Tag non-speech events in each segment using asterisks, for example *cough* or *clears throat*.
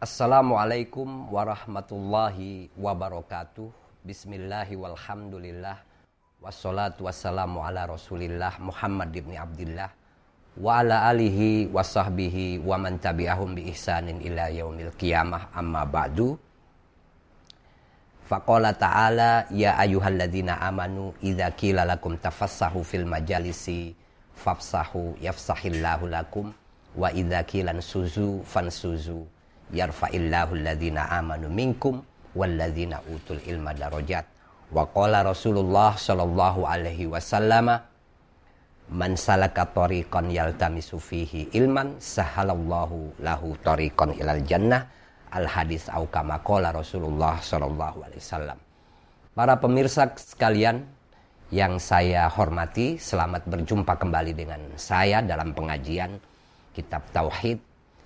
Assalamualaikum warahmatullahi wabarakatuh. Bismillahi walhamdulillah. Wassalatu wassalamu ala rasulillah Muhammad ibn Abdullah. Wa ala alihi wa sahbihi wa man tabi'ahum bi ihsanin ila yaumil qiyamah amma ba'du. Faqala ta'ala ya ayyuhalladzina amanu idza qila lakum tafassahu fil majalisi fafsahu yafsahillahu lakum wa idza qila suzu fansuzu yarfa'illahu alladhina amanu minkum walladzina utul ilma darajat. Wa qala Rasulullah sallallahu alaihi wasallam man salaka tariqan yaltamisu fihi ilman sahalallahu lahu tariqan ilal jannah. Al hadis au kama qala Rasulullah sallallahu alaihi wasallam. Para pemirsa sekalian yang saya hormati selamat berjumpa kembali dengan saya dalam pengajian kitab tauhid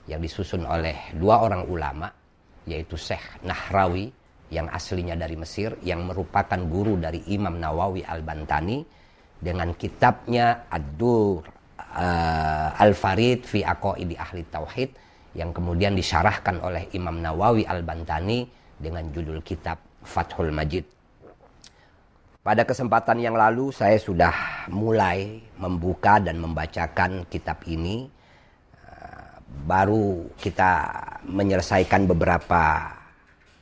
yang disusun oleh dua orang ulama yaitu Syekh Nahrawi yang aslinya dari Mesir yang merupakan guru dari Imam Nawawi Al-Bantani dengan kitabnya Ad-Dur uh, Al-Farid fi Aqaidi Ahli Tauhid yang kemudian disyarahkan oleh Imam Nawawi Al-Bantani dengan judul kitab Fathul Majid. Pada kesempatan yang lalu saya sudah mulai membuka dan membacakan kitab ini baru kita menyelesaikan beberapa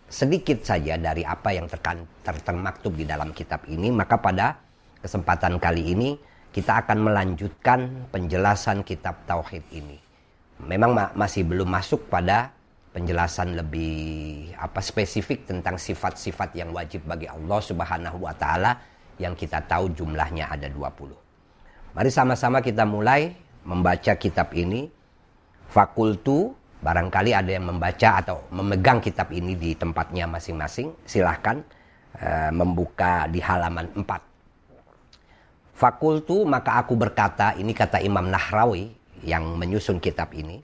sedikit saja dari apa yang terkan, ter, termaktub di dalam kitab ini, maka pada kesempatan kali ini kita akan melanjutkan penjelasan kitab tauhid ini. Memang ma masih belum masuk pada penjelasan lebih apa spesifik tentang sifat-sifat yang wajib bagi Allah Subhanahu wa taala yang kita tahu jumlahnya ada 20. Mari sama-sama kita mulai membaca kitab ini fakultu barangkali ada yang membaca atau memegang kitab ini di tempatnya masing-masing silahkan uh, membuka di halaman 4 fakultu maka aku berkata ini kata Imam Nahrawi yang menyusun kitab ini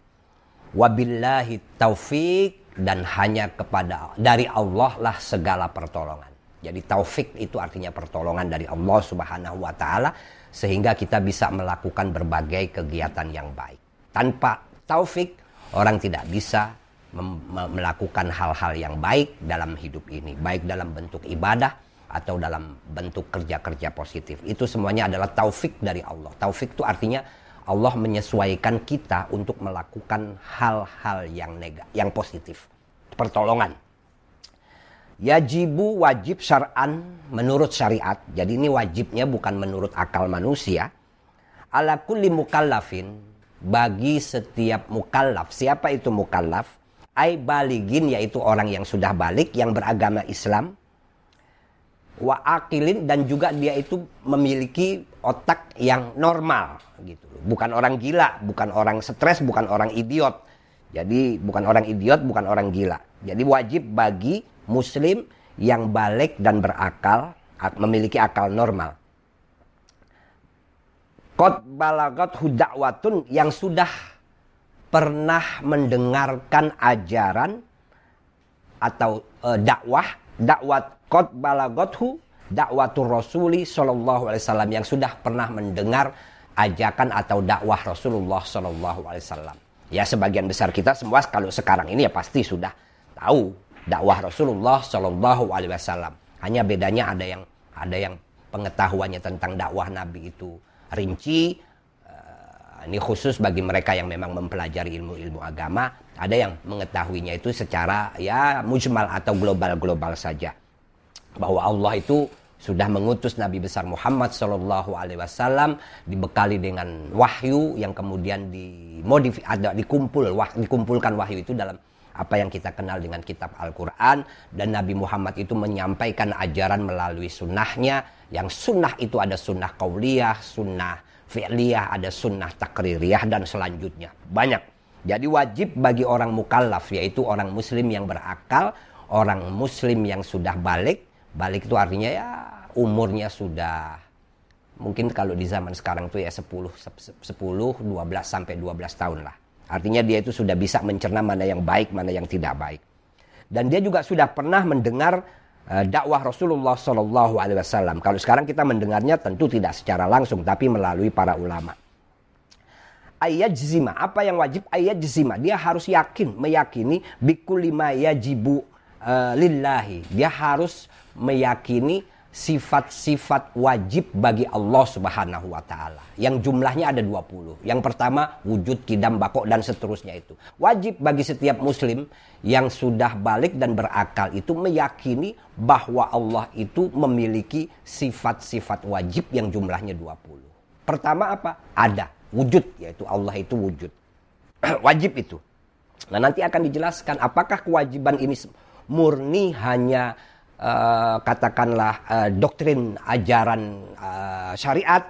wabillahi taufik dan hanya kepada dari Allah lah segala pertolongan. Jadi taufik itu artinya pertolongan dari Allah Subhanahu wa taala sehingga kita bisa melakukan berbagai kegiatan yang baik. Tanpa taufik, orang tidak bisa melakukan hal-hal yang baik dalam hidup ini, baik dalam bentuk ibadah atau dalam bentuk kerja-kerja positif. Itu semuanya adalah taufik dari Allah. Taufik itu artinya Allah menyesuaikan kita untuk melakukan hal-hal yang negatif, yang positif. Pertolongan. Yajibu wajib syar'an menurut syariat. Jadi ini wajibnya bukan menurut akal manusia. Ala kulli mukallafin bagi setiap mukallaf. Siapa itu mukallaf? Ai baligin yaitu orang yang sudah balik yang beragama Islam. Wa akilin dan juga dia itu memiliki otak yang normal gitu. Bukan orang gila, bukan orang stres, bukan orang idiot. Jadi bukan orang idiot, bukan orang gila. Jadi wajib bagi muslim yang balik dan berakal memiliki akal normal Kot balagot hudakwatun yang sudah pernah mendengarkan ajaran atau e, dakwah dakwat kot balagothu dakwatul rasuli sallallahu alaihi wasallam yang sudah pernah mendengar ajakan atau dakwah Rasulullah sallallahu alaihi wasallam. Ya sebagian besar kita semua kalau sekarang ini ya pasti sudah tahu dakwah Rasulullah sallallahu alaihi wasallam. Hanya bedanya ada yang ada yang pengetahuannya tentang dakwah Nabi itu rinci. Uh, ini khusus bagi mereka yang memang mempelajari ilmu-ilmu agama. Ada yang mengetahuinya itu secara ya mujmal atau global-global saja. Bahwa Allah itu sudah mengutus Nabi besar Muhammad Shallallahu Alaihi Wasallam dibekali dengan wahyu yang kemudian dimodifikasi ada dikumpul wah, dikumpulkan wahyu itu dalam apa yang kita kenal dengan kitab Al-Quran dan Nabi Muhammad itu menyampaikan ajaran melalui sunnahnya yang sunnah itu ada sunnah kauliyah, sunnah fi'liyah, ada sunnah takririyah dan selanjutnya. Banyak. Jadi wajib bagi orang mukallaf yaitu orang muslim yang berakal orang muslim yang sudah balik balik itu artinya ya umurnya sudah mungkin kalau di zaman sekarang itu ya 10 10 12 sampai 12 tahun lah Artinya dia itu sudah bisa mencerna mana yang baik, mana yang tidak baik. Dan dia juga sudah pernah mendengar uh, dakwah Rasulullah Shallallahu Alaihi Wasallam. Kalau sekarang kita mendengarnya tentu tidak secara langsung, tapi melalui para ulama. ayat jizima. Apa yang wajib ayat jizima? Dia harus yakin, meyakini bikul lima yajibu uh, lillahi. Dia harus meyakini sifat-sifat wajib bagi Allah Subhanahu wa taala. Yang jumlahnya ada 20. Yang pertama wujud kidam bakok dan seterusnya itu. Wajib bagi setiap muslim yang sudah balik dan berakal itu meyakini bahwa Allah itu memiliki sifat-sifat wajib yang jumlahnya 20. Pertama apa? Ada wujud yaitu Allah itu wujud. *clears throat* wajib itu. Nah, nanti akan dijelaskan apakah kewajiban ini murni hanya uh, katakanlah uh, doktrin ajaran uh, syariat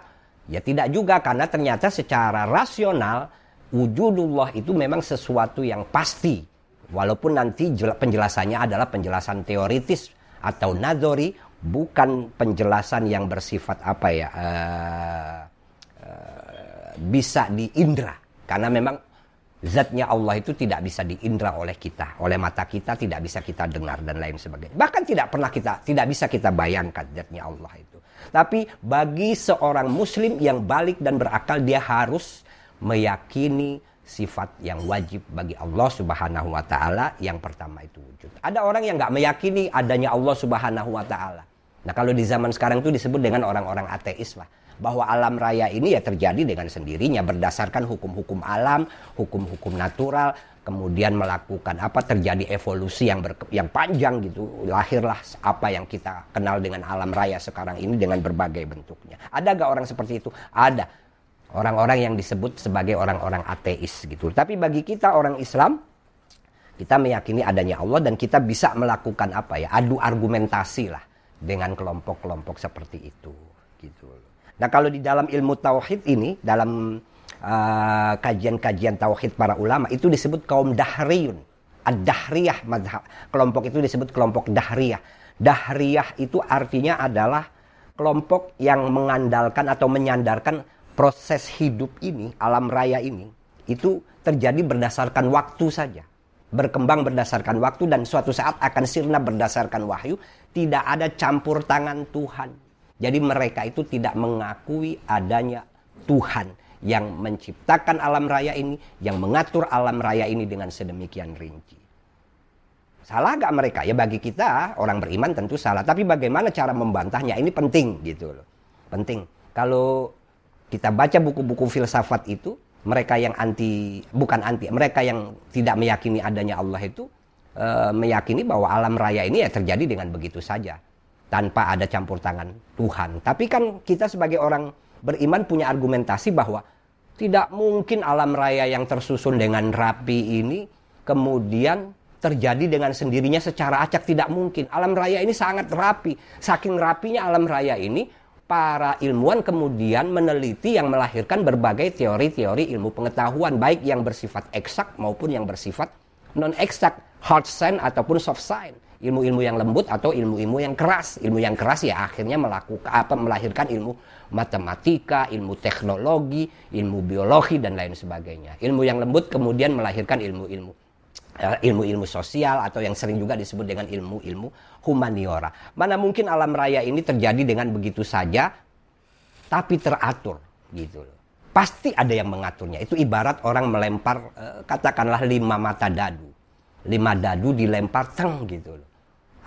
ya tidak juga karena ternyata secara rasional wujudullah itu memang sesuatu yang pasti. Walaupun nanti penjelasannya adalah penjelasan teoritis atau nadori bukan penjelasan yang bersifat apa ya uh, uh, bisa diindra. Karena memang zatnya Allah itu tidak bisa diindra oleh kita, oleh mata kita tidak bisa kita dengar dan lain sebagainya. Bahkan tidak pernah kita tidak bisa kita bayangkan zatnya Allah itu. Tapi bagi seorang muslim yang balik dan berakal dia harus meyakini sifat yang wajib bagi Allah Subhanahu wa taala yang pertama itu wujud. Ada orang yang nggak meyakini adanya Allah Subhanahu wa taala. Nah, kalau di zaman sekarang itu disebut dengan orang-orang ateis lah bahwa alam raya ini ya terjadi dengan sendirinya berdasarkan hukum-hukum alam, hukum-hukum natural, kemudian melakukan apa terjadi evolusi yang ber, yang panjang gitu lahirlah apa yang kita kenal dengan alam raya sekarang ini dengan berbagai bentuknya. Ada gak orang seperti itu? Ada. Orang-orang yang disebut sebagai orang-orang ateis gitu. Tapi bagi kita orang Islam kita meyakini adanya Allah dan kita bisa melakukan apa ya adu argumentasi lah dengan kelompok-kelompok seperti itu gitu Nah kalau di dalam ilmu tauhid ini, dalam uh, kajian-kajian uh, tauhid para ulama itu disebut kaum dahriyun. Ad-dahriyah madhab. Kelompok itu disebut kelompok dahriyah. Dahriyah itu artinya adalah kelompok yang mengandalkan atau menyandarkan proses hidup ini, alam raya ini, itu terjadi berdasarkan waktu saja. Berkembang berdasarkan waktu dan suatu saat akan sirna berdasarkan wahyu. Tidak ada campur tangan Tuhan jadi mereka itu tidak mengakui adanya Tuhan yang menciptakan alam raya ini, yang mengatur alam raya ini dengan sedemikian rinci. Salah gak mereka? Ya bagi kita orang beriman tentu salah. Tapi bagaimana cara membantahnya? Ini penting gitu loh. Penting. Kalau kita baca buku-buku filsafat itu, mereka yang anti, bukan anti, mereka yang tidak meyakini adanya Allah itu, e, meyakini bahwa alam raya ini ya terjadi dengan begitu saja tanpa ada campur tangan Tuhan. Tapi kan kita sebagai orang beriman punya argumentasi bahwa tidak mungkin alam raya yang tersusun dengan rapi ini kemudian terjadi dengan sendirinya secara acak tidak mungkin. Alam raya ini sangat rapi. Saking rapinya alam raya ini, para ilmuwan kemudian meneliti yang melahirkan berbagai teori-teori ilmu pengetahuan baik yang bersifat eksak maupun yang bersifat non eksak, hard science ataupun soft science ilmu-ilmu yang lembut atau ilmu-ilmu yang keras. Ilmu yang keras ya akhirnya melakukan apa melahirkan ilmu matematika, ilmu teknologi, ilmu biologi dan lain sebagainya. Ilmu yang lembut kemudian melahirkan ilmu-ilmu eh, ilmu-ilmu sosial atau yang sering juga disebut dengan ilmu-ilmu humaniora. Mana mungkin alam raya ini terjadi dengan begitu saja tapi teratur gitu loh. Pasti ada yang mengaturnya. Itu ibarat orang melempar eh, katakanlah lima mata dadu. Lima dadu dilempar teng gitu loh.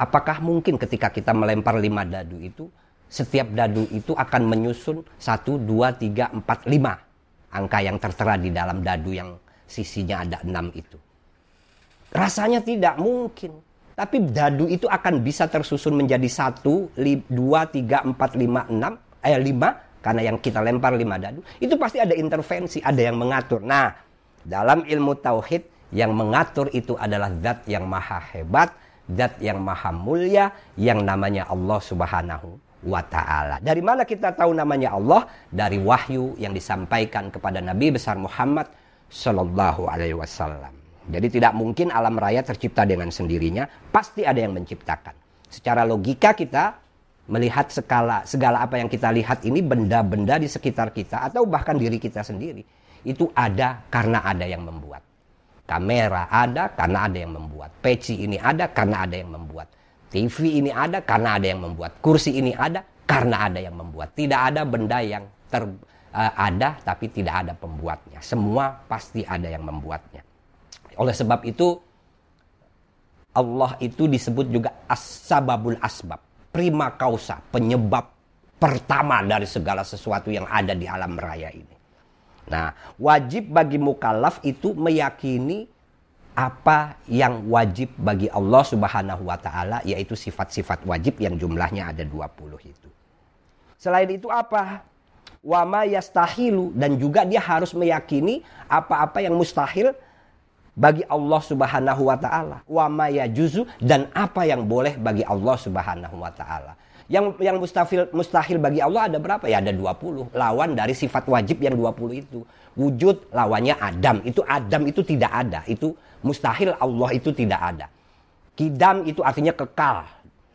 Apakah mungkin ketika kita melempar lima dadu itu, setiap dadu itu akan menyusun satu, dua, tiga, empat, lima angka yang tertera di dalam dadu yang sisinya ada enam itu. Rasanya tidak mungkin. Tapi dadu itu akan bisa tersusun menjadi satu, dua, tiga, empat, lima, enam, eh lima, karena yang kita lempar lima dadu, itu pasti ada intervensi, ada yang mengatur. Nah, dalam ilmu tauhid yang mengatur itu adalah zat yang maha hebat, zat yang maha mulia yang namanya Allah Subhanahu wa taala. Dari mana kita tahu namanya Allah? Dari wahyu yang disampaikan kepada Nabi besar Muhammad sallallahu alaihi wasallam. Jadi tidak mungkin alam raya tercipta dengan sendirinya, pasti ada yang menciptakan. Secara logika kita melihat segala segala apa yang kita lihat ini benda-benda di sekitar kita atau bahkan diri kita sendiri itu ada karena ada yang membuat. Kamera ada karena ada yang membuat. Peci ini ada karena ada yang membuat. TV ini ada karena ada yang membuat. Kursi ini ada karena ada yang membuat. Tidak ada benda yang ter, uh, ada tapi tidak ada pembuatnya. Semua pasti ada yang membuatnya. Oleh sebab itu Allah itu disebut juga as-sababul asbab, prima causa, penyebab pertama dari segala sesuatu yang ada di alam raya ini. Nah, wajib bagi mukallaf itu meyakini apa yang wajib bagi Allah Subhanahu wa taala yaitu sifat-sifat wajib yang jumlahnya ada 20 itu. Selain itu apa? Wama yastahilu dan juga dia harus meyakini apa-apa yang mustahil bagi Allah Subhanahu wa taala. Wa ma yajuzu dan apa yang boleh bagi Allah Subhanahu wa taala. Yang yang mustahil mustahil bagi Allah ada berapa? Ya ada 20. Lawan dari sifat wajib yang 20 itu. Wujud lawannya Adam. Itu Adam itu tidak ada. Itu mustahil Allah itu tidak ada. Kidam itu artinya kekal.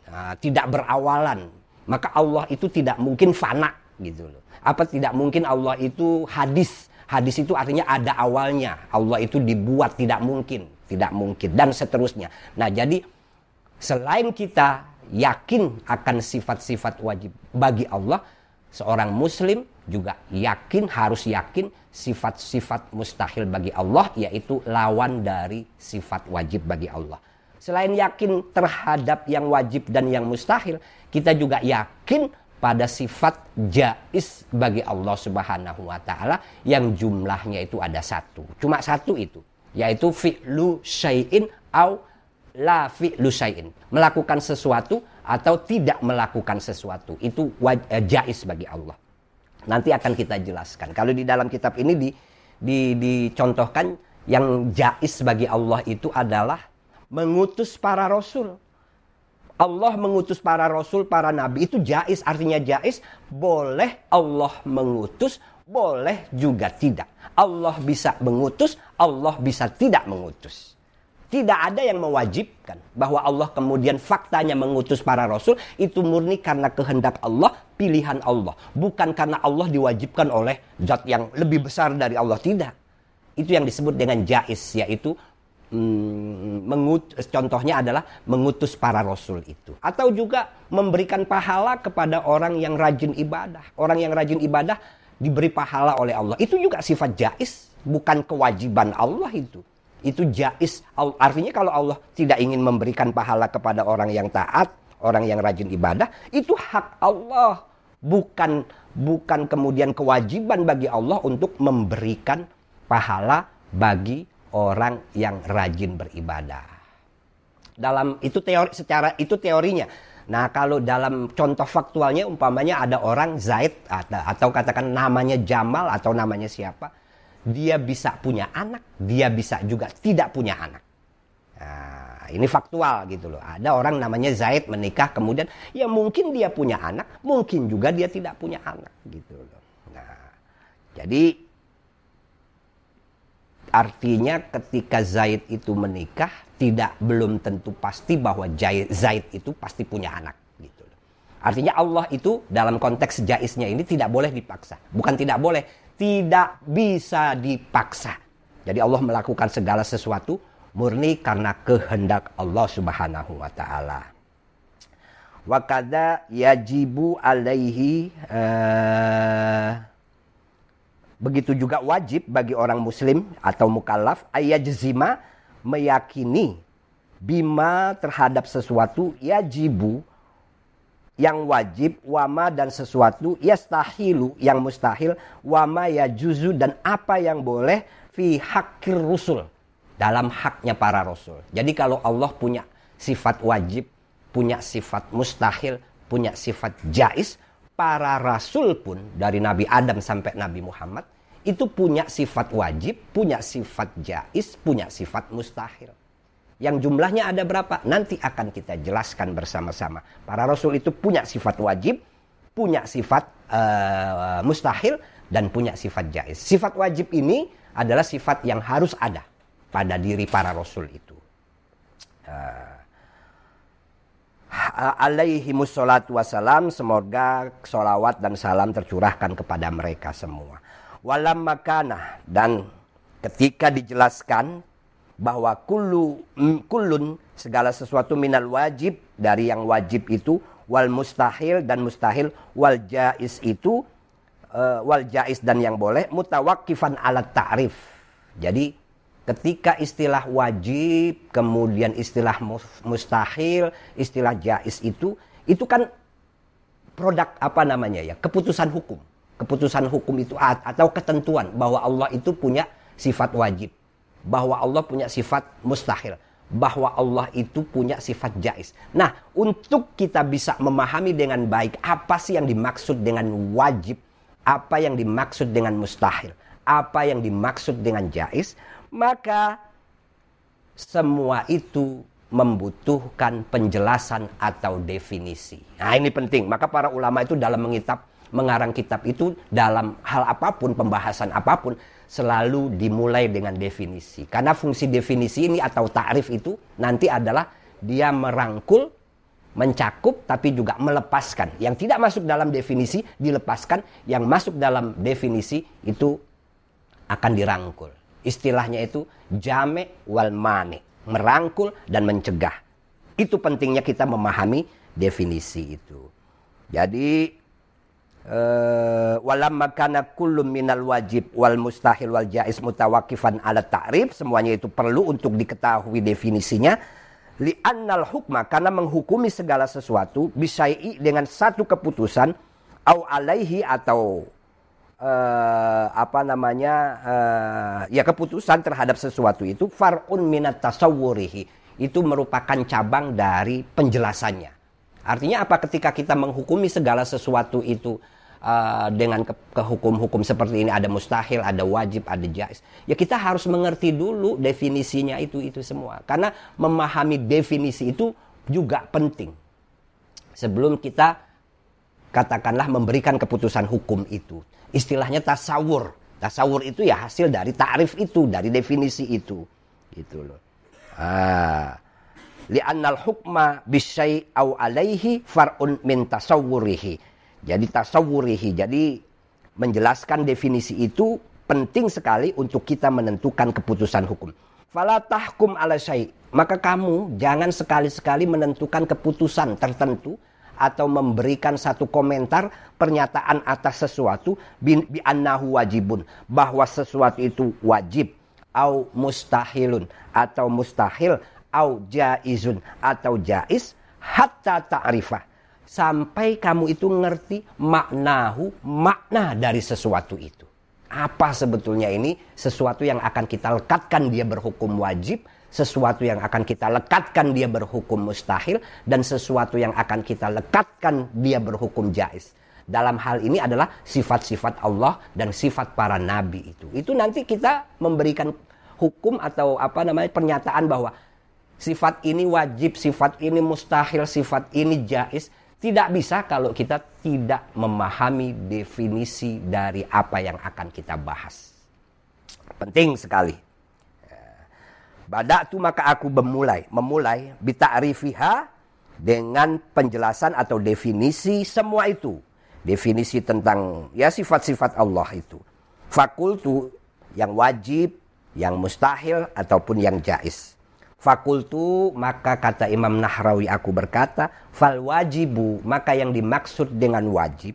Nah, tidak berawalan. Maka Allah itu tidak mungkin fana gitu loh. Apa tidak mungkin Allah itu hadis Hadis itu artinya ada awalnya. Allah itu dibuat tidak mungkin, tidak mungkin dan seterusnya. Nah, jadi selain kita yakin akan sifat-sifat wajib bagi Allah, seorang muslim juga yakin harus yakin sifat-sifat mustahil bagi Allah yaitu lawan dari sifat wajib bagi Allah. Selain yakin terhadap yang wajib dan yang mustahil, kita juga yakin pada sifat jais bagi Allah Subhanahu wa taala yang jumlahnya itu ada satu. Cuma satu itu, yaitu fi'lu syai'in au la fi'lu. Melakukan sesuatu atau tidak melakukan sesuatu. Itu eh, jais bagi Allah. Nanti akan kita jelaskan. Kalau di dalam kitab ini di, di dicontohkan yang jais bagi Allah itu adalah mengutus para rasul Allah mengutus para rasul, para nabi itu jais artinya jais boleh Allah mengutus, boleh juga tidak. Allah bisa mengutus, Allah bisa tidak mengutus. Tidak ada yang mewajibkan bahwa Allah kemudian faktanya mengutus para rasul. Itu murni karena kehendak Allah, pilihan Allah, bukan karena Allah diwajibkan oleh zat yang lebih besar dari Allah. Tidak. Itu yang disebut dengan jais yaitu Hmm, mengut, contohnya adalah mengutus para rasul itu. Atau juga memberikan pahala kepada orang yang rajin ibadah. Orang yang rajin ibadah diberi pahala oleh Allah. Itu juga sifat jais bukan kewajiban Allah itu itu jais artinya kalau Allah tidak ingin memberikan pahala kepada orang yang taat orang yang rajin ibadah itu hak Allah bukan bukan kemudian kewajiban bagi Allah untuk memberikan pahala bagi orang yang rajin beribadah. Dalam itu teori secara itu teorinya. Nah, kalau dalam contoh faktualnya umpamanya ada orang Zaid atau, atau katakan namanya Jamal atau namanya siapa, dia bisa punya anak, dia bisa juga tidak punya anak. Nah, ini faktual gitu loh. Ada orang namanya Zaid menikah kemudian ya mungkin dia punya anak, mungkin juga dia tidak punya anak gitu loh. Nah, jadi Artinya ketika Zaid itu menikah tidak belum tentu pasti bahwa Zaid itu pasti punya anak gitu. Artinya Allah itu dalam konteks jaisnya ini tidak boleh dipaksa. Bukan tidak boleh, tidak bisa dipaksa. Jadi Allah melakukan segala sesuatu murni karena kehendak Allah Subhanahu wa taala. Wa kada yajibu alaihi uh, Begitu juga wajib bagi orang muslim atau mukallaf ayajzima meyakini bima terhadap sesuatu yajibu yang wajib wama dan sesuatu yastahilu yang mustahil wama yajuzu dan apa yang boleh fi hakir rusul dalam haknya para rasul. Jadi kalau Allah punya sifat wajib, punya sifat mustahil, punya sifat jais, para rasul pun dari Nabi Adam sampai Nabi Muhammad itu punya sifat wajib, punya sifat jais, punya sifat mustahil. Yang jumlahnya ada berapa? Nanti akan kita jelaskan bersama-sama. Para rasul itu punya sifat wajib, punya sifat uh, mustahil, dan punya sifat jais. Sifat wajib ini adalah sifat yang harus ada pada diri para rasul itu. Uh, alaihi musallatu wassalam semoga solawat dan salam tercurahkan kepada mereka semua walam makanah dan ketika dijelaskan bahwa kullu kullun segala sesuatu minal wajib dari yang wajib itu wal mustahil dan mustahil wal jais itu uh, wal jais dan yang boleh mutawakifan alat ta'rif. Jadi ketika istilah wajib, kemudian istilah mustahil, istilah jais itu itu kan produk apa namanya ya? keputusan hukum. Keputusan hukum itu atau ketentuan bahwa Allah itu punya sifat wajib, bahwa Allah punya sifat mustahil, bahwa Allah itu punya sifat jais. Nah, untuk kita bisa memahami dengan baik apa sih yang dimaksud dengan wajib, apa yang dimaksud dengan mustahil, apa yang dimaksud dengan jais, maka semua itu membutuhkan penjelasan atau definisi. Nah, ini penting. Maka para ulama itu dalam mengitab mengarang kitab itu dalam hal apa pun, pembahasan apa pun selalu dimulai dengan definisi. Karena fungsi definisi ini atau ta'rif itu nanti adalah dia merangkul mencakup tapi juga melepaskan. Yang tidak masuk dalam definisi dilepaskan, yang masuk dalam definisi itu akan dirangkul. Istilahnya itu jame wal mane, merangkul dan mencegah. Itu pentingnya kita memahami definisi itu. Jadi uh, walam makana kullum minal wajib wal mustahil wal jais mutawakifan ala ta'rif. Semuanya itu perlu untuk diketahui definisinya. Li'annal hukma karena menghukumi segala sesuatu bisai'i dengan satu keputusan au alaihi atau uh, apa namanya uh, ya keputusan terhadap sesuatu itu farun minat tasawwurihi. Itu merupakan cabang dari penjelasannya. Artinya apa? Ketika kita menghukumi segala sesuatu itu uh, dengan ke, ke hukum-hukum seperti ini ada mustahil, ada wajib, ada jais. Ya kita harus mengerti dulu definisinya itu itu semua. Karena memahami definisi itu juga penting. Sebelum kita katakanlah memberikan keputusan hukum itu. Istilahnya tasawur. Tasawur itu ya hasil dari tarif itu, dari definisi itu. Gitu loh. Ah. Li'annal hukma bisyai au alaihi far'un min tasawwurihi jadi tasawwurihi. Jadi menjelaskan definisi itu penting sekali untuk kita menentukan keputusan hukum. Fala tahkum ala syai. Maka kamu jangan sekali-sekali menentukan keputusan tertentu atau memberikan satu komentar pernyataan atas sesuatu bi annahu wajibun bahwa sesuatu itu wajib au mustahilun atau mustahil au jaizun atau jaiz hatta ta'rifah sampai kamu itu ngerti maknahu, makna dari sesuatu itu. Apa sebetulnya ini? Sesuatu yang akan kita lekatkan dia berhukum wajib, sesuatu yang akan kita lekatkan dia berhukum mustahil, dan sesuatu yang akan kita lekatkan dia berhukum jais. Dalam hal ini adalah sifat-sifat Allah dan sifat para nabi itu. Itu nanti kita memberikan hukum atau apa namanya pernyataan bahwa sifat ini wajib, sifat ini mustahil, sifat ini jais tidak bisa kalau kita tidak memahami definisi dari apa yang akan kita bahas. Penting sekali. Badak tu maka aku memulai, memulai bita'rifiha dengan penjelasan atau definisi semua itu. Definisi tentang ya sifat-sifat Allah itu. Fakultu yang wajib, yang mustahil ataupun yang jais. Fakultu maka kata Imam Nahrawi aku berkata fal wajibu maka yang dimaksud dengan wajib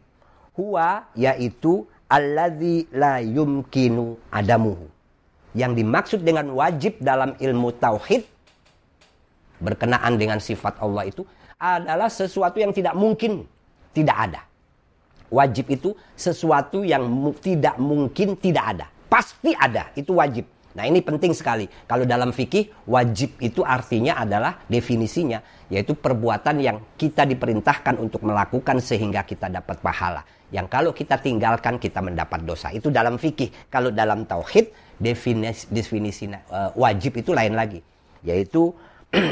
huwa yaitu alladzi la yumkinu adamuhu. Yang dimaksud dengan wajib dalam ilmu tauhid berkenaan dengan sifat Allah itu adalah sesuatu yang tidak mungkin tidak ada. Wajib itu sesuatu yang tidak mungkin tidak ada. Pasti ada, itu wajib. Nah ini penting sekali. Kalau dalam fikih wajib itu artinya adalah definisinya yaitu perbuatan yang kita diperintahkan untuk melakukan sehingga kita dapat pahala. Yang kalau kita tinggalkan kita mendapat dosa. Itu dalam fikih. Kalau dalam tauhid definisi, definisi uh, wajib itu lain lagi. Yaitu uh,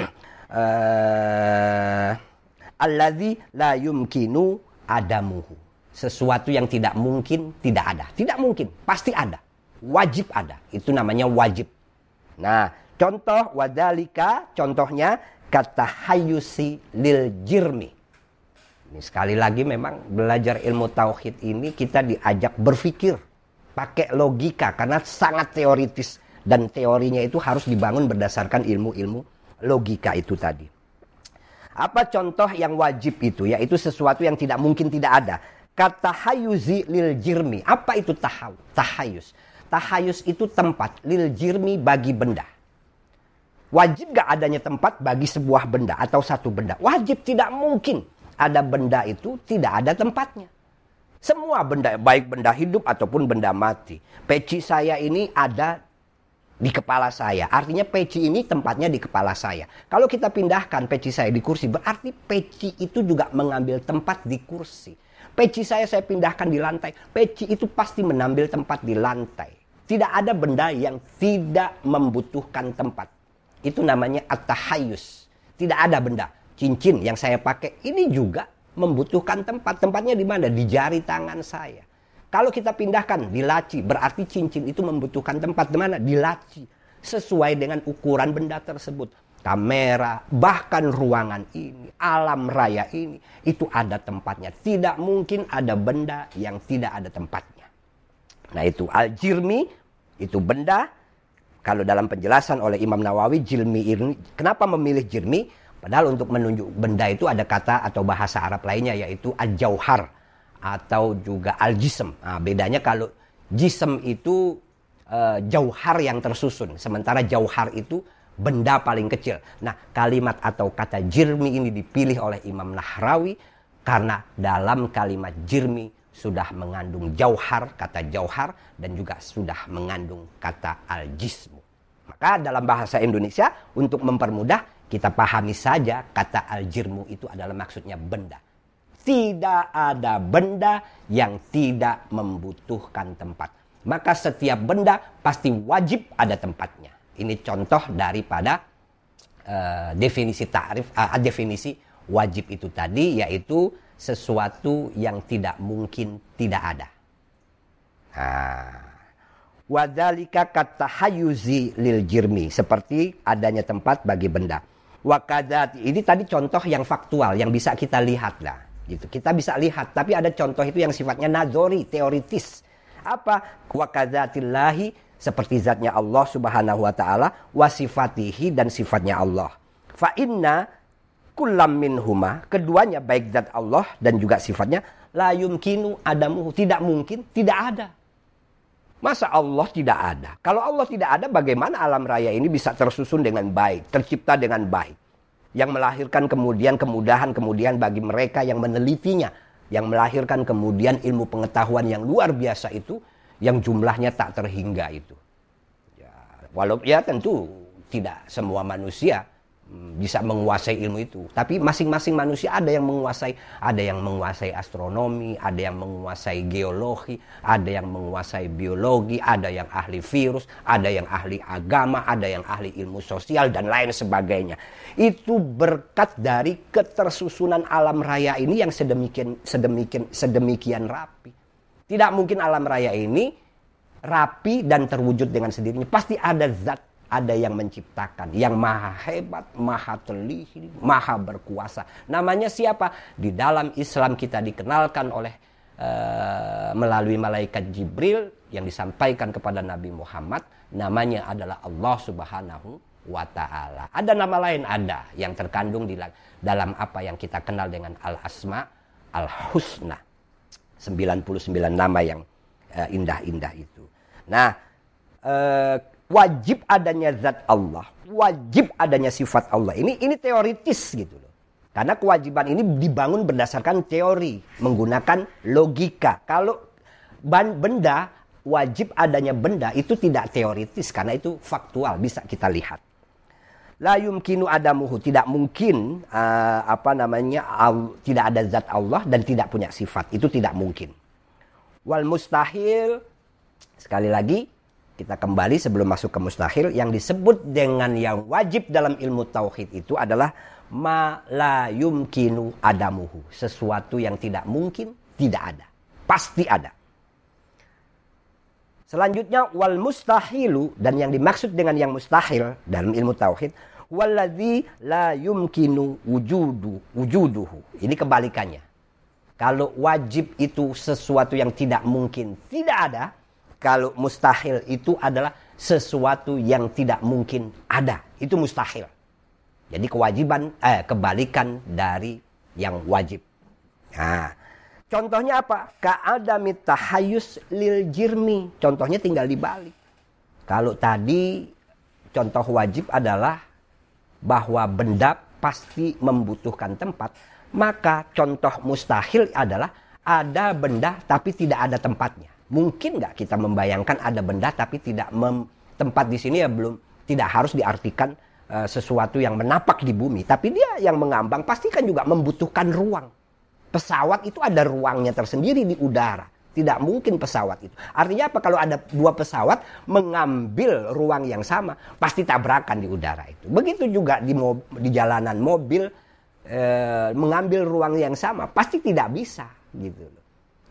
*clears throat* alladzi la yumkinu adamuhu. Sesuatu yang tidak mungkin tidak ada. Tidak mungkin, pasti ada wajib ada. Itu namanya wajib. Nah, contoh wadalika, contohnya kata hayusi lil jirmi. Ini sekali lagi memang belajar ilmu tauhid ini kita diajak berpikir pakai logika karena sangat teoritis dan teorinya itu harus dibangun berdasarkan ilmu-ilmu logika itu tadi. Apa contoh yang wajib itu? Yaitu sesuatu yang tidak mungkin tidak ada. Kata hayuzi lil jirmi. Apa itu tahaw? tahayus? Tahayus itu tempat lil jirmi bagi benda. Wajib gak adanya tempat bagi sebuah benda atau satu benda? Wajib tidak mungkin ada benda itu tidak ada tempatnya. Semua benda, baik benda hidup ataupun benda mati. Peci saya ini ada di kepala saya. Artinya peci ini tempatnya di kepala saya. Kalau kita pindahkan peci saya di kursi, berarti peci itu juga mengambil tempat di kursi. Peci saya saya pindahkan di lantai. Peci itu pasti menambil tempat di lantai. Tidak ada benda yang tidak membutuhkan tempat. Itu namanya atahayus. Tidak ada benda. Cincin yang saya pakai ini juga membutuhkan tempat. Tempatnya di mana? Di jari tangan saya. Kalau kita pindahkan di laci, berarti cincin itu membutuhkan tempat di mana? Di laci. Sesuai dengan ukuran benda tersebut kamera, bahkan ruangan ini, alam raya ini, itu ada tempatnya. Tidak mungkin ada benda yang tidak ada tempatnya. Nah itu al-jirmi, itu benda. Kalau dalam penjelasan oleh Imam Nawawi, jirmi ini, kenapa memilih jirmi? Padahal untuk menunjuk benda itu ada kata atau bahasa Arab lainnya yaitu al-jauhar atau juga al-jism. Nah, bedanya kalau jism itu uh, jauhar yang tersusun, sementara jauhar itu benda paling kecil. Nah, kalimat atau kata jirmi ini dipilih oleh Imam Nahrawi karena dalam kalimat jirmi sudah mengandung jauhar, kata jauhar, dan juga sudah mengandung kata al-jismu. Maka dalam bahasa Indonesia, untuk mempermudah, kita pahami saja kata al-jirmu itu adalah maksudnya benda. Tidak ada benda yang tidak membutuhkan tempat. Maka setiap benda pasti wajib ada tempatnya. Ini contoh daripada uh, definisi ta'rif, uh, definisi wajib itu tadi, yaitu sesuatu yang tidak mungkin tidak ada. Nah, wadalika kata hayuzi lil jirmi seperti adanya tempat bagi benda. Wakadat ini tadi contoh yang faktual yang bisa kita lihat lah. Gitu. Kita bisa lihat, tapi ada contoh itu yang sifatnya nazori, teoritis. Apa? Wakadatillahi seperti zatnya Allah Subhanahu wa taala wasifatihi dan sifatnya Allah. Fa inna kullam minhuma keduanya baik zat Allah dan juga sifatnya la yumkinu adamu tidak mungkin tidak ada. Masa Allah tidak ada? Kalau Allah tidak ada bagaimana alam raya ini bisa tersusun dengan baik, tercipta dengan baik? Yang melahirkan kemudian kemudahan kemudian bagi mereka yang menelitinya, yang melahirkan kemudian ilmu pengetahuan yang luar biasa itu yang jumlahnya tak terhingga itu. Ya, walaupun ya tentu tidak semua manusia bisa menguasai ilmu itu. Tapi masing-masing manusia ada yang menguasai, ada yang menguasai astronomi, ada yang menguasai geologi, ada yang menguasai biologi, ada yang ahli virus, ada yang ahli agama, ada yang ahli ilmu sosial dan lain sebagainya. Itu berkat dari ketersusunan alam raya ini yang sedemikian sedemikian sedemikian rapi. Tidak mungkin alam raya ini rapi dan terwujud dengan sendirinya. Pasti ada zat, ada yang menciptakan, yang maha hebat, maha teliti, maha berkuasa. Namanya siapa? Di dalam Islam kita dikenalkan oleh uh, melalui malaikat Jibril yang disampaikan kepada Nabi Muhammad. Namanya adalah Allah Subhanahu wa taala. Ada nama lain ada yang terkandung di dalam apa yang kita kenal dengan al-asma al-husna. 99 nama yang uh, indah-indah itu. Nah, uh, wajib adanya zat Allah, wajib adanya sifat Allah. Ini ini teoritis gitu loh. Karena kewajiban ini dibangun berdasarkan teori, menggunakan logika. Kalau benda wajib adanya benda itu tidak teoritis karena itu faktual, bisa kita lihat la yumkinu adamuhu tidak mungkin uh, apa namanya al, tidak ada zat Allah dan tidak punya sifat itu tidak mungkin wal mustahil sekali lagi kita kembali sebelum masuk ke mustahil. Yang disebut dengan yang wajib dalam ilmu tauhid itu adalah ma la yumkinu adamuhu. Sesuatu yang tidak mungkin tidak ada. Pasti ada. Selanjutnya wal mustahilu. Dan yang dimaksud dengan yang mustahil dalam ilmu tauhid waladhi la yumkinu wujudu wujuduhu. Ini kebalikannya. Kalau wajib itu sesuatu yang tidak mungkin tidak ada, kalau mustahil itu adalah sesuatu yang tidak mungkin ada. Itu mustahil. Jadi kewajiban eh kebalikan dari yang wajib. Nah, Contohnya apa? Ka'adami tahayus lil jirmi. Contohnya tinggal dibalik. Kalau tadi contoh wajib adalah bahwa benda pasti membutuhkan tempat, maka contoh mustahil adalah ada benda tapi tidak ada tempatnya. Mungkin nggak kita membayangkan ada benda tapi tidak mem tempat di sini ya belum tidak harus diartikan uh, sesuatu yang menapak di bumi, tapi dia yang mengambang pasti kan juga membutuhkan ruang. Pesawat itu ada ruangnya tersendiri di udara. Tidak mungkin pesawat itu. Artinya apa? Kalau ada dua pesawat mengambil ruang yang sama, pasti tabrakan di udara itu. Begitu juga di, di jalanan mobil e, mengambil ruang yang sama, pasti tidak bisa gitu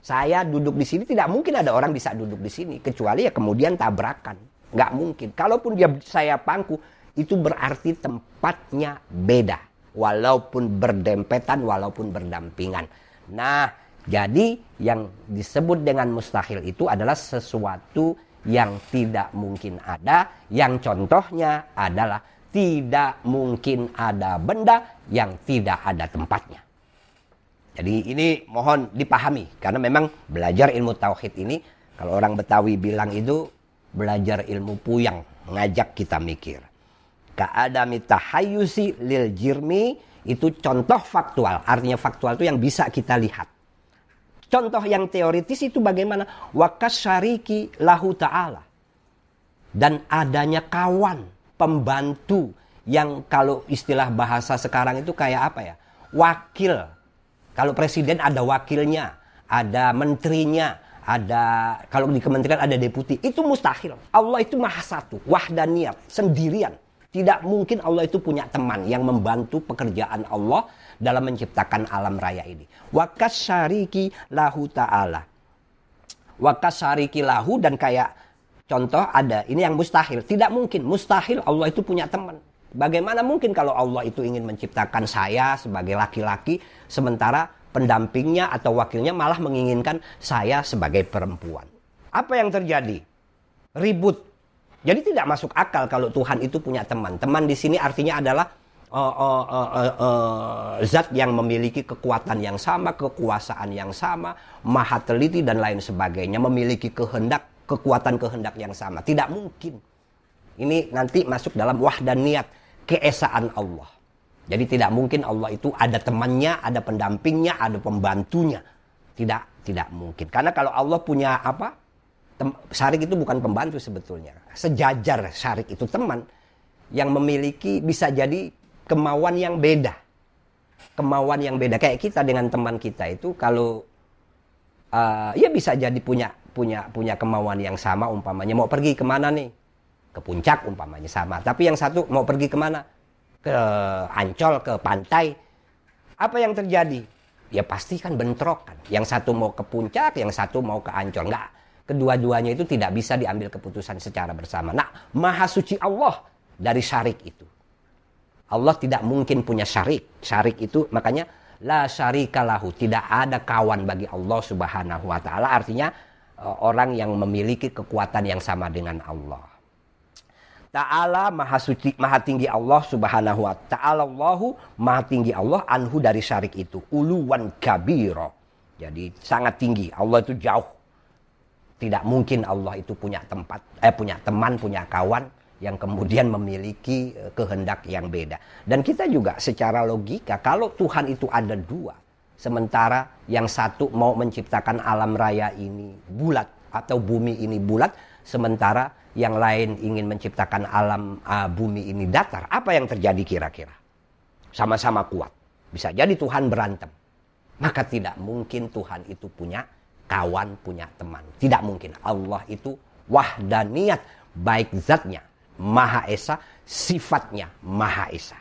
Saya duduk di sini tidak mungkin ada orang bisa duduk di sini kecuali ya kemudian tabrakan. Nggak mungkin. Kalaupun dia saya pangku, itu berarti tempatnya beda walaupun berdempetan, walaupun berdampingan. Nah, jadi yang disebut dengan mustahil itu adalah sesuatu yang tidak mungkin ada, yang contohnya adalah tidak mungkin ada benda yang tidak ada tempatnya. Jadi ini mohon dipahami karena memang belajar ilmu tauhid ini kalau orang Betawi bilang itu belajar ilmu puyang, mengajak kita mikir ka'adami tahayyusi lil jirmi itu contoh faktual. Artinya faktual itu yang bisa kita lihat. Contoh yang teoritis itu bagaimana? Wakas syariki lahu ta'ala. Dan adanya kawan, pembantu yang kalau istilah bahasa sekarang itu kayak apa ya? Wakil. Kalau presiden ada wakilnya, ada menterinya, ada kalau di kementerian ada deputi. Itu mustahil. Allah itu maha satu, wahdaniyat, sendirian tidak mungkin Allah itu punya teman yang membantu pekerjaan Allah dalam menciptakan alam raya ini. Wakas syariki lahu ta'ala. Wakas syariki lahu dan kayak contoh ada. Ini yang mustahil. Tidak mungkin. Mustahil Allah itu punya teman. Bagaimana mungkin kalau Allah itu ingin menciptakan saya sebagai laki-laki sementara pendampingnya atau wakilnya malah menginginkan saya sebagai perempuan. Apa yang terjadi? Ribut jadi tidak masuk akal kalau Tuhan itu punya teman. Teman di sini artinya adalah uh, uh, uh, uh, uh, zat yang memiliki kekuatan yang sama, kekuasaan yang sama, maha teliti dan lain sebagainya, memiliki kehendak, kekuatan kehendak yang sama. Tidak mungkin. Ini nanti masuk dalam dan niat keesaan Allah. Jadi tidak mungkin Allah itu ada temannya, ada pendampingnya, ada pembantunya. Tidak, tidak mungkin. Karena kalau Allah punya apa? Syarik itu bukan pembantu sebetulnya. Sejajar syarik itu teman yang memiliki bisa jadi kemauan yang beda. Kemauan yang beda kayak kita dengan teman kita itu kalau uh, ya bisa jadi punya punya punya kemauan yang sama umpamanya mau pergi ke mana nih ke puncak umpamanya sama tapi yang satu mau pergi ke mana ke Ancol ke pantai apa yang terjadi ya pasti kan bentrok kan yang satu mau ke puncak yang satu mau ke Ancol nggak kedua-duanya itu tidak bisa diambil keputusan secara bersama. Nah, maha suci Allah dari syarik itu. Allah tidak mungkin punya syarik. Syarik itu makanya la syarikalahu, tidak ada kawan bagi Allah Subhanahu wa taala. Artinya eh, orang yang memiliki kekuatan yang sama dengan Allah. Ta'ala maha suci, maha tinggi Allah subhanahu wa ta'ala Allahu maha tinggi Allah anhu dari syarik itu. Uluwan kabiro. Jadi sangat tinggi. Allah itu jauh tidak mungkin Allah itu punya tempat, eh punya teman, punya kawan yang kemudian memiliki eh, kehendak yang beda. Dan kita juga secara logika, kalau Tuhan itu ada dua, sementara yang satu mau menciptakan alam raya ini bulat atau bumi ini bulat, sementara yang lain ingin menciptakan alam uh, bumi ini datar, apa yang terjadi kira-kira? Sama-sama kuat. Bisa jadi Tuhan berantem. Maka tidak mungkin Tuhan itu punya kawan, punya teman. Tidak mungkin. Allah itu wahdaniyat, baik zatnya, maha esa, sifatnya maha esa.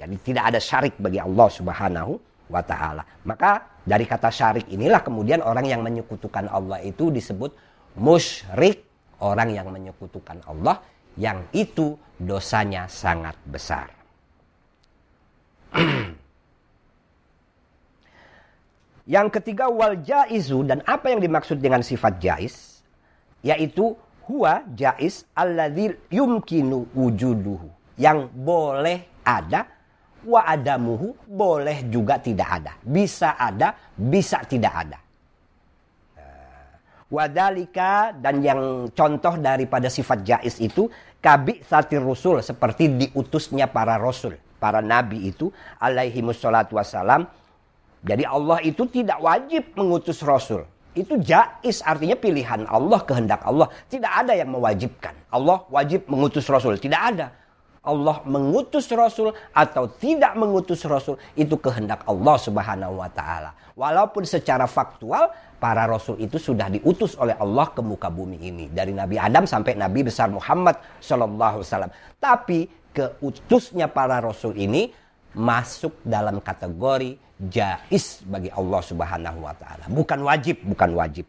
Jadi tidak ada syarik bagi Allah subhanahu wa ta'ala. Maka dari kata syarik inilah kemudian orang yang menyekutukan Allah itu disebut musyrik. Orang yang menyekutukan Allah yang itu dosanya sangat besar. *clears throat* Yang ketiga wal jaizu dan apa yang dimaksud dengan sifat jais yaitu huwa jais alladzi yumkinu wujuduhu yang boleh ada wa adamuhu boleh juga tidak ada. Bisa ada, bisa tidak ada. Wadalika dan yang contoh daripada sifat jais itu kabi satir rusul seperti diutusnya para rasul, para nabi itu alaihi wassalatu wassalam. Jadi Allah itu tidak wajib mengutus rasul. Itu jais artinya pilihan Allah, kehendak Allah. Tidak ada yang mewajibkan. Allah wajib mengutus rasul, tidak ada. Allah mengutus Rasul atau tidak mengutus Rasul itu kehendak Allah Subhanahu wa taala. Walaupun secara faktual para rasul itu sudah diutus oleh Allah ke muka bumi ini dari Nabi Adam sampai Nabi besar Muhammad sallallahu alaihi Tapi keutusnya para rasul ini masuk dalam kategori jais bagi Allah Subhanahu wa taala. Bukan wajib, bukan wajib.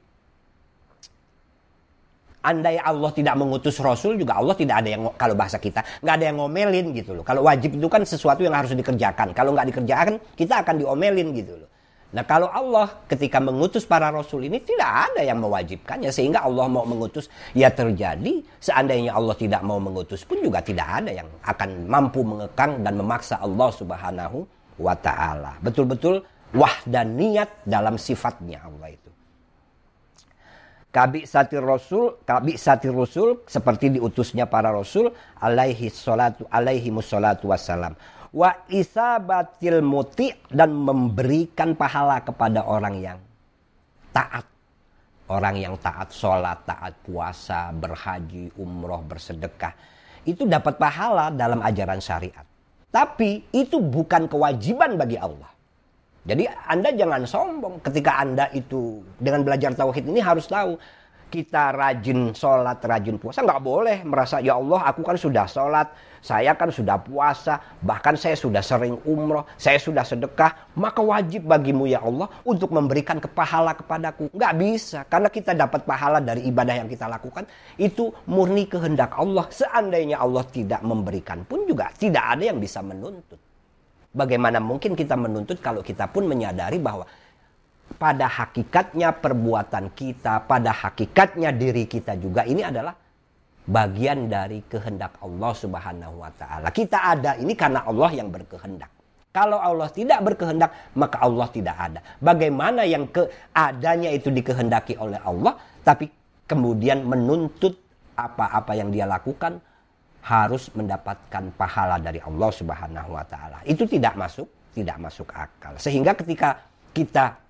Andai Allah tidak mengutus Rasul juga Allah tidak ada yang kalau bahasa kita nggak ada yang ngomelin gitu loh. Kalau wajib itu kan sesuatu yang harus dikerjakan. Kalau nggak dikerjakan kita akan diomelin gitu loh. Nah kalau Allah ketika mengutus para Rasul ini tidak ada yang mewajibkannya sehingga Allah mau mengutus ya terjadi. Seandainya Allah tidak mau mengutus pun juga tidak ada yang akan mampu mengekang dan memaksa Allah Subhanahu wa taala. Betul-betul wahdaniyat dalam sifatnya Allah itu. Kabi satir rasul, kabi satir rasul seperti diutusnya para rasul alaihi salatu alaihi musallatu wassalam. Wa isabatil muti dan memberikan pahala kepada orang yang taat. Orang yang taat sholat, taat puasa, berhaji, umroh, bersedekah. Itu dapat pahala dalam ajaran syariat. Tapi itu bukan kewajiban bagi Allah. Jadi Anda jangan sombong ketika Anda itu dengan belajar tauhid ini harus tahu kita rajin sholat, rajin puasa. Nggak boleh merasa, ya Allah aku kan sudah sholat, saya kan sudah puasa, bahkan saya sudah sering umroh, saya sudah sedekah. Maka wajib bagimu ya Allah untuk memberikan kepahala kepadaku. Nggak bisa, karena kita dapat pahala dari ibadah yang kita lakukan. Itu murni kehendak Allah. Seandainya Allah tidak memberikan pun juga tidak ada yang bisa menuntut. Bagaimana mungkin kita menuntut kalau kita pun menyadari bahwa pada hakikatnya perbuatan kita, pada hakikatnya diri kita juga ini adalah bagian dari kehendak Allah Subhanahu wa taala. Kita ada ini karena Allah yang berkehendak. Kalau Allah tidak berkehendak, maka Allah tidak ada. Bagaimana yang keadanya itu dikehendaki oleh Allah, tapi kemudian menuntut apa-apa yang dia lakukan harus mendapatkan pahala dari Allah Subhanahu wa taala. Itu tidak masuk, tidak masuk akal. Sehingga ketika kita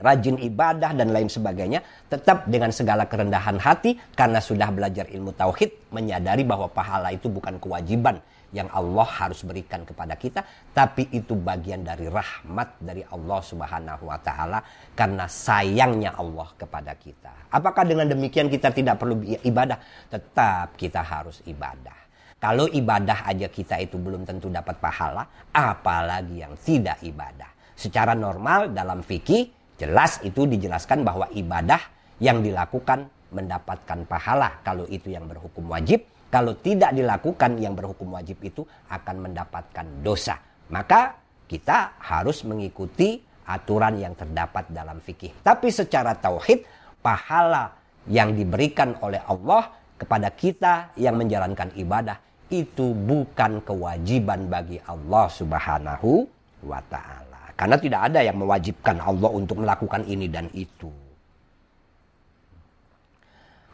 rajin ibadah dan lain sebagainya, tetap dengan segala kerendahan hati karena sudah belajar ilmu tauhid, menyadari bahwa pahala itu bukan kewajiban yang Allah harus berikan kepada kita, tapi itu bagian dari rahmat dari Allah Subhanahu wa taala karena sayangnya Allah kepada kita. Apakah dengan demikian kita tidak perlu ibadah? Tetap kita harus ibadah. Kalau ibadah aja kita itu belum tentu dapat pahala, apalagi yang tidak ibadah. Secara normal dalam fikih jelas itu dijelaskan bahwa ibadah yang dilakukan mendapatkan pahala kalau itu yang berhukum wajib. Kalau tidak dilakukan yang berhukum wajib itu akan mendapatkan dosa. Maka kita harus mengikuti aturan yang terdapat dalam fikih. Tapi secara tauhid, pahala yang diberikan oleh Allah kepada kita yang menjalankan ibadah itu bukan kewajiban bagi Allah Subhanahu wa taala. Karena tidak ada yang mewajibkan Allah untuk melakukan ini dan itu.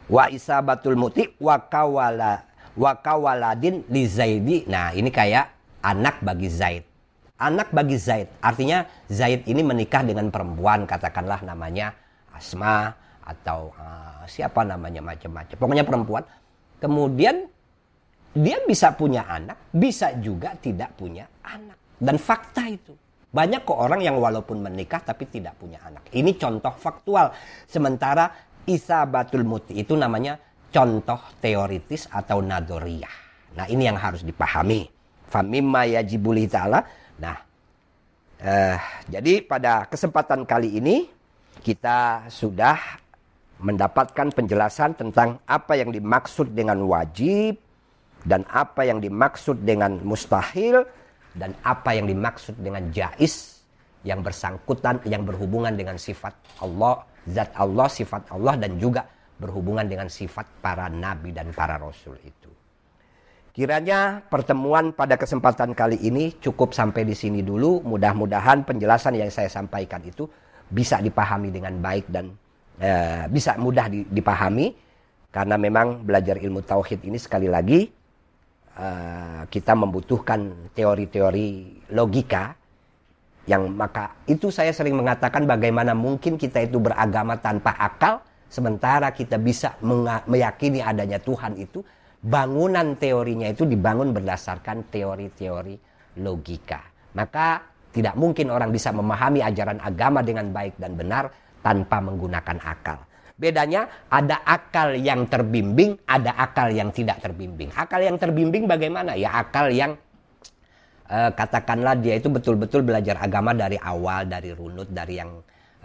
Wa isabatul muti wa kawala wa kawaladin li Zaidi. Nah, ini kayak anak bagi Zaid. Anak bagi Zaid. Artinya Zaid ini menikah dengan perempuan katakanlah namanya Asma atau uh, siapa namanya macam-macam. Pokoknya perempuan. Kemudian dia bisa punya anak, bisa juga tidak punya anak. Dan fakta itu. Banyak kok orang yang walaupun menikah tapi tidak punya anak. Ini contoh faktual. Sementara Isa Batul Muti itu namanya contoh teoritis atau nadoriyah. Nah ini yang harus dipahami. Famimma yajibuli ta'ala. Nah eh, jadi pada kesempatan kali ini kita sudah mendapatkan penjelasan tentang apa yang dimaksud dengan wajib, dan apa yang dimaksud dengan mustahil dan apa yang dimaksud dengan jais yang bersangkutan yang berhubungan dengan sifat Allah, zat Allah, sifat Allah dan juga berhubungan dengan sifat para nabi dan para rasul itu. Kiranya pertemuan pada kesempatan kali ini cukup sampai di sini dulu. Mudah-mudahan penjelasan yang saya sampaikan itu bisa dipahami dengan baik dan e, bisa mudah dipahami. Karena memang belajar ilmu tauhid ini sekali lagi e, kita membutuhkan teori-teori logika yang maka itu saya sering mengatakan bagaimana mungkin kita itu beragama tanpa akal sementara kita bisa meyakini adanya Tuhan itu bangunan teorinya itu dibangun berdasarkan teori-teori logika. Maka tidak mungkin orang bisa memahami ajaran agama dengan baik dan benar tanpa menggunakan akal. Bedanya ada akal yang terbimbing, ada akal yang tidak terbimbing. Akal yang terbimbing bagaimana? Ya akal yang eh, katakanlah dia itu betul-betul belajar agama dari awal, dari runut, dari yang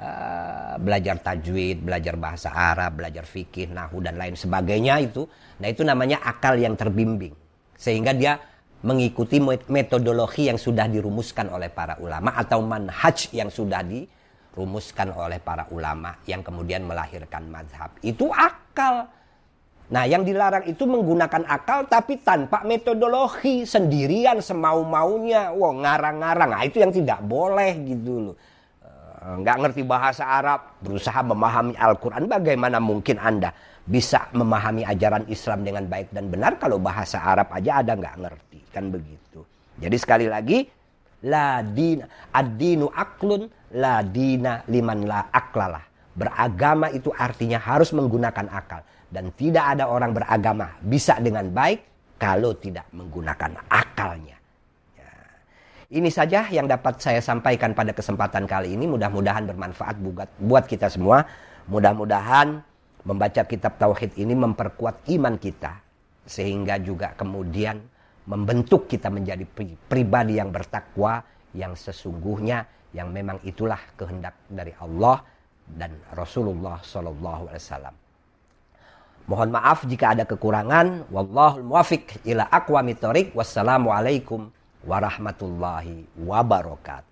Eh, belajar tajwid, belajar bahasa Arab, belajar fikih, nahu dan lain sebagainya itu. Nah, itu namanya akal yang terbimbing. Sehingga dia mengikuti metodologi yang sudah dirumuskan oleh para ulama atau manhaj yang sudah dirumuskan oleh para ulama yang kemudian melahirkan madhab. Itu akal. Nah, yang dilarang itu menggunakan akal tapi tanpa metodologi, sendirian semau-maunya. Wah, ngarang-ngarang. Nah, itu yang tidak boleh gitu loh. Eh, nggak ngerti bahasa Arab, berusaha memahami Al-Quran, bagaimana mungkin Anda bisa memahami ajaran Islam dengan baik dan benar kalau bahasa Arab aja ada nggak ngerti, kan begitu. Jadi sekali lagi, la dina, ad-dinu aklun, la dina liman la aklalah. Beragama itu artinya harus menggunakan akal. Dan tidak ada orang beragama bisa dengan baik kalau tidak menggunakan akalnya. Ini saja yang dapat saya sampaikan pada kesempatan kali ini. Mudah-mudahan bermanfaat buat kita semua. Mudah-mudahan membaca kitab tauhid ini memperkuat iman kita sehingga juga kemudian membentuk kita menjadi pribadi yang bertakwa yang sesungguhnya yang memang itulah kehendak dari Allah dan Rasulullah Shallallahu Alaihi Wasallam. Mohon maaf jika ada kekurangan. Wallahul muwafiq ila aqwamit thoriq. Wassalamualaikum warahmatullahi wabarakatuh.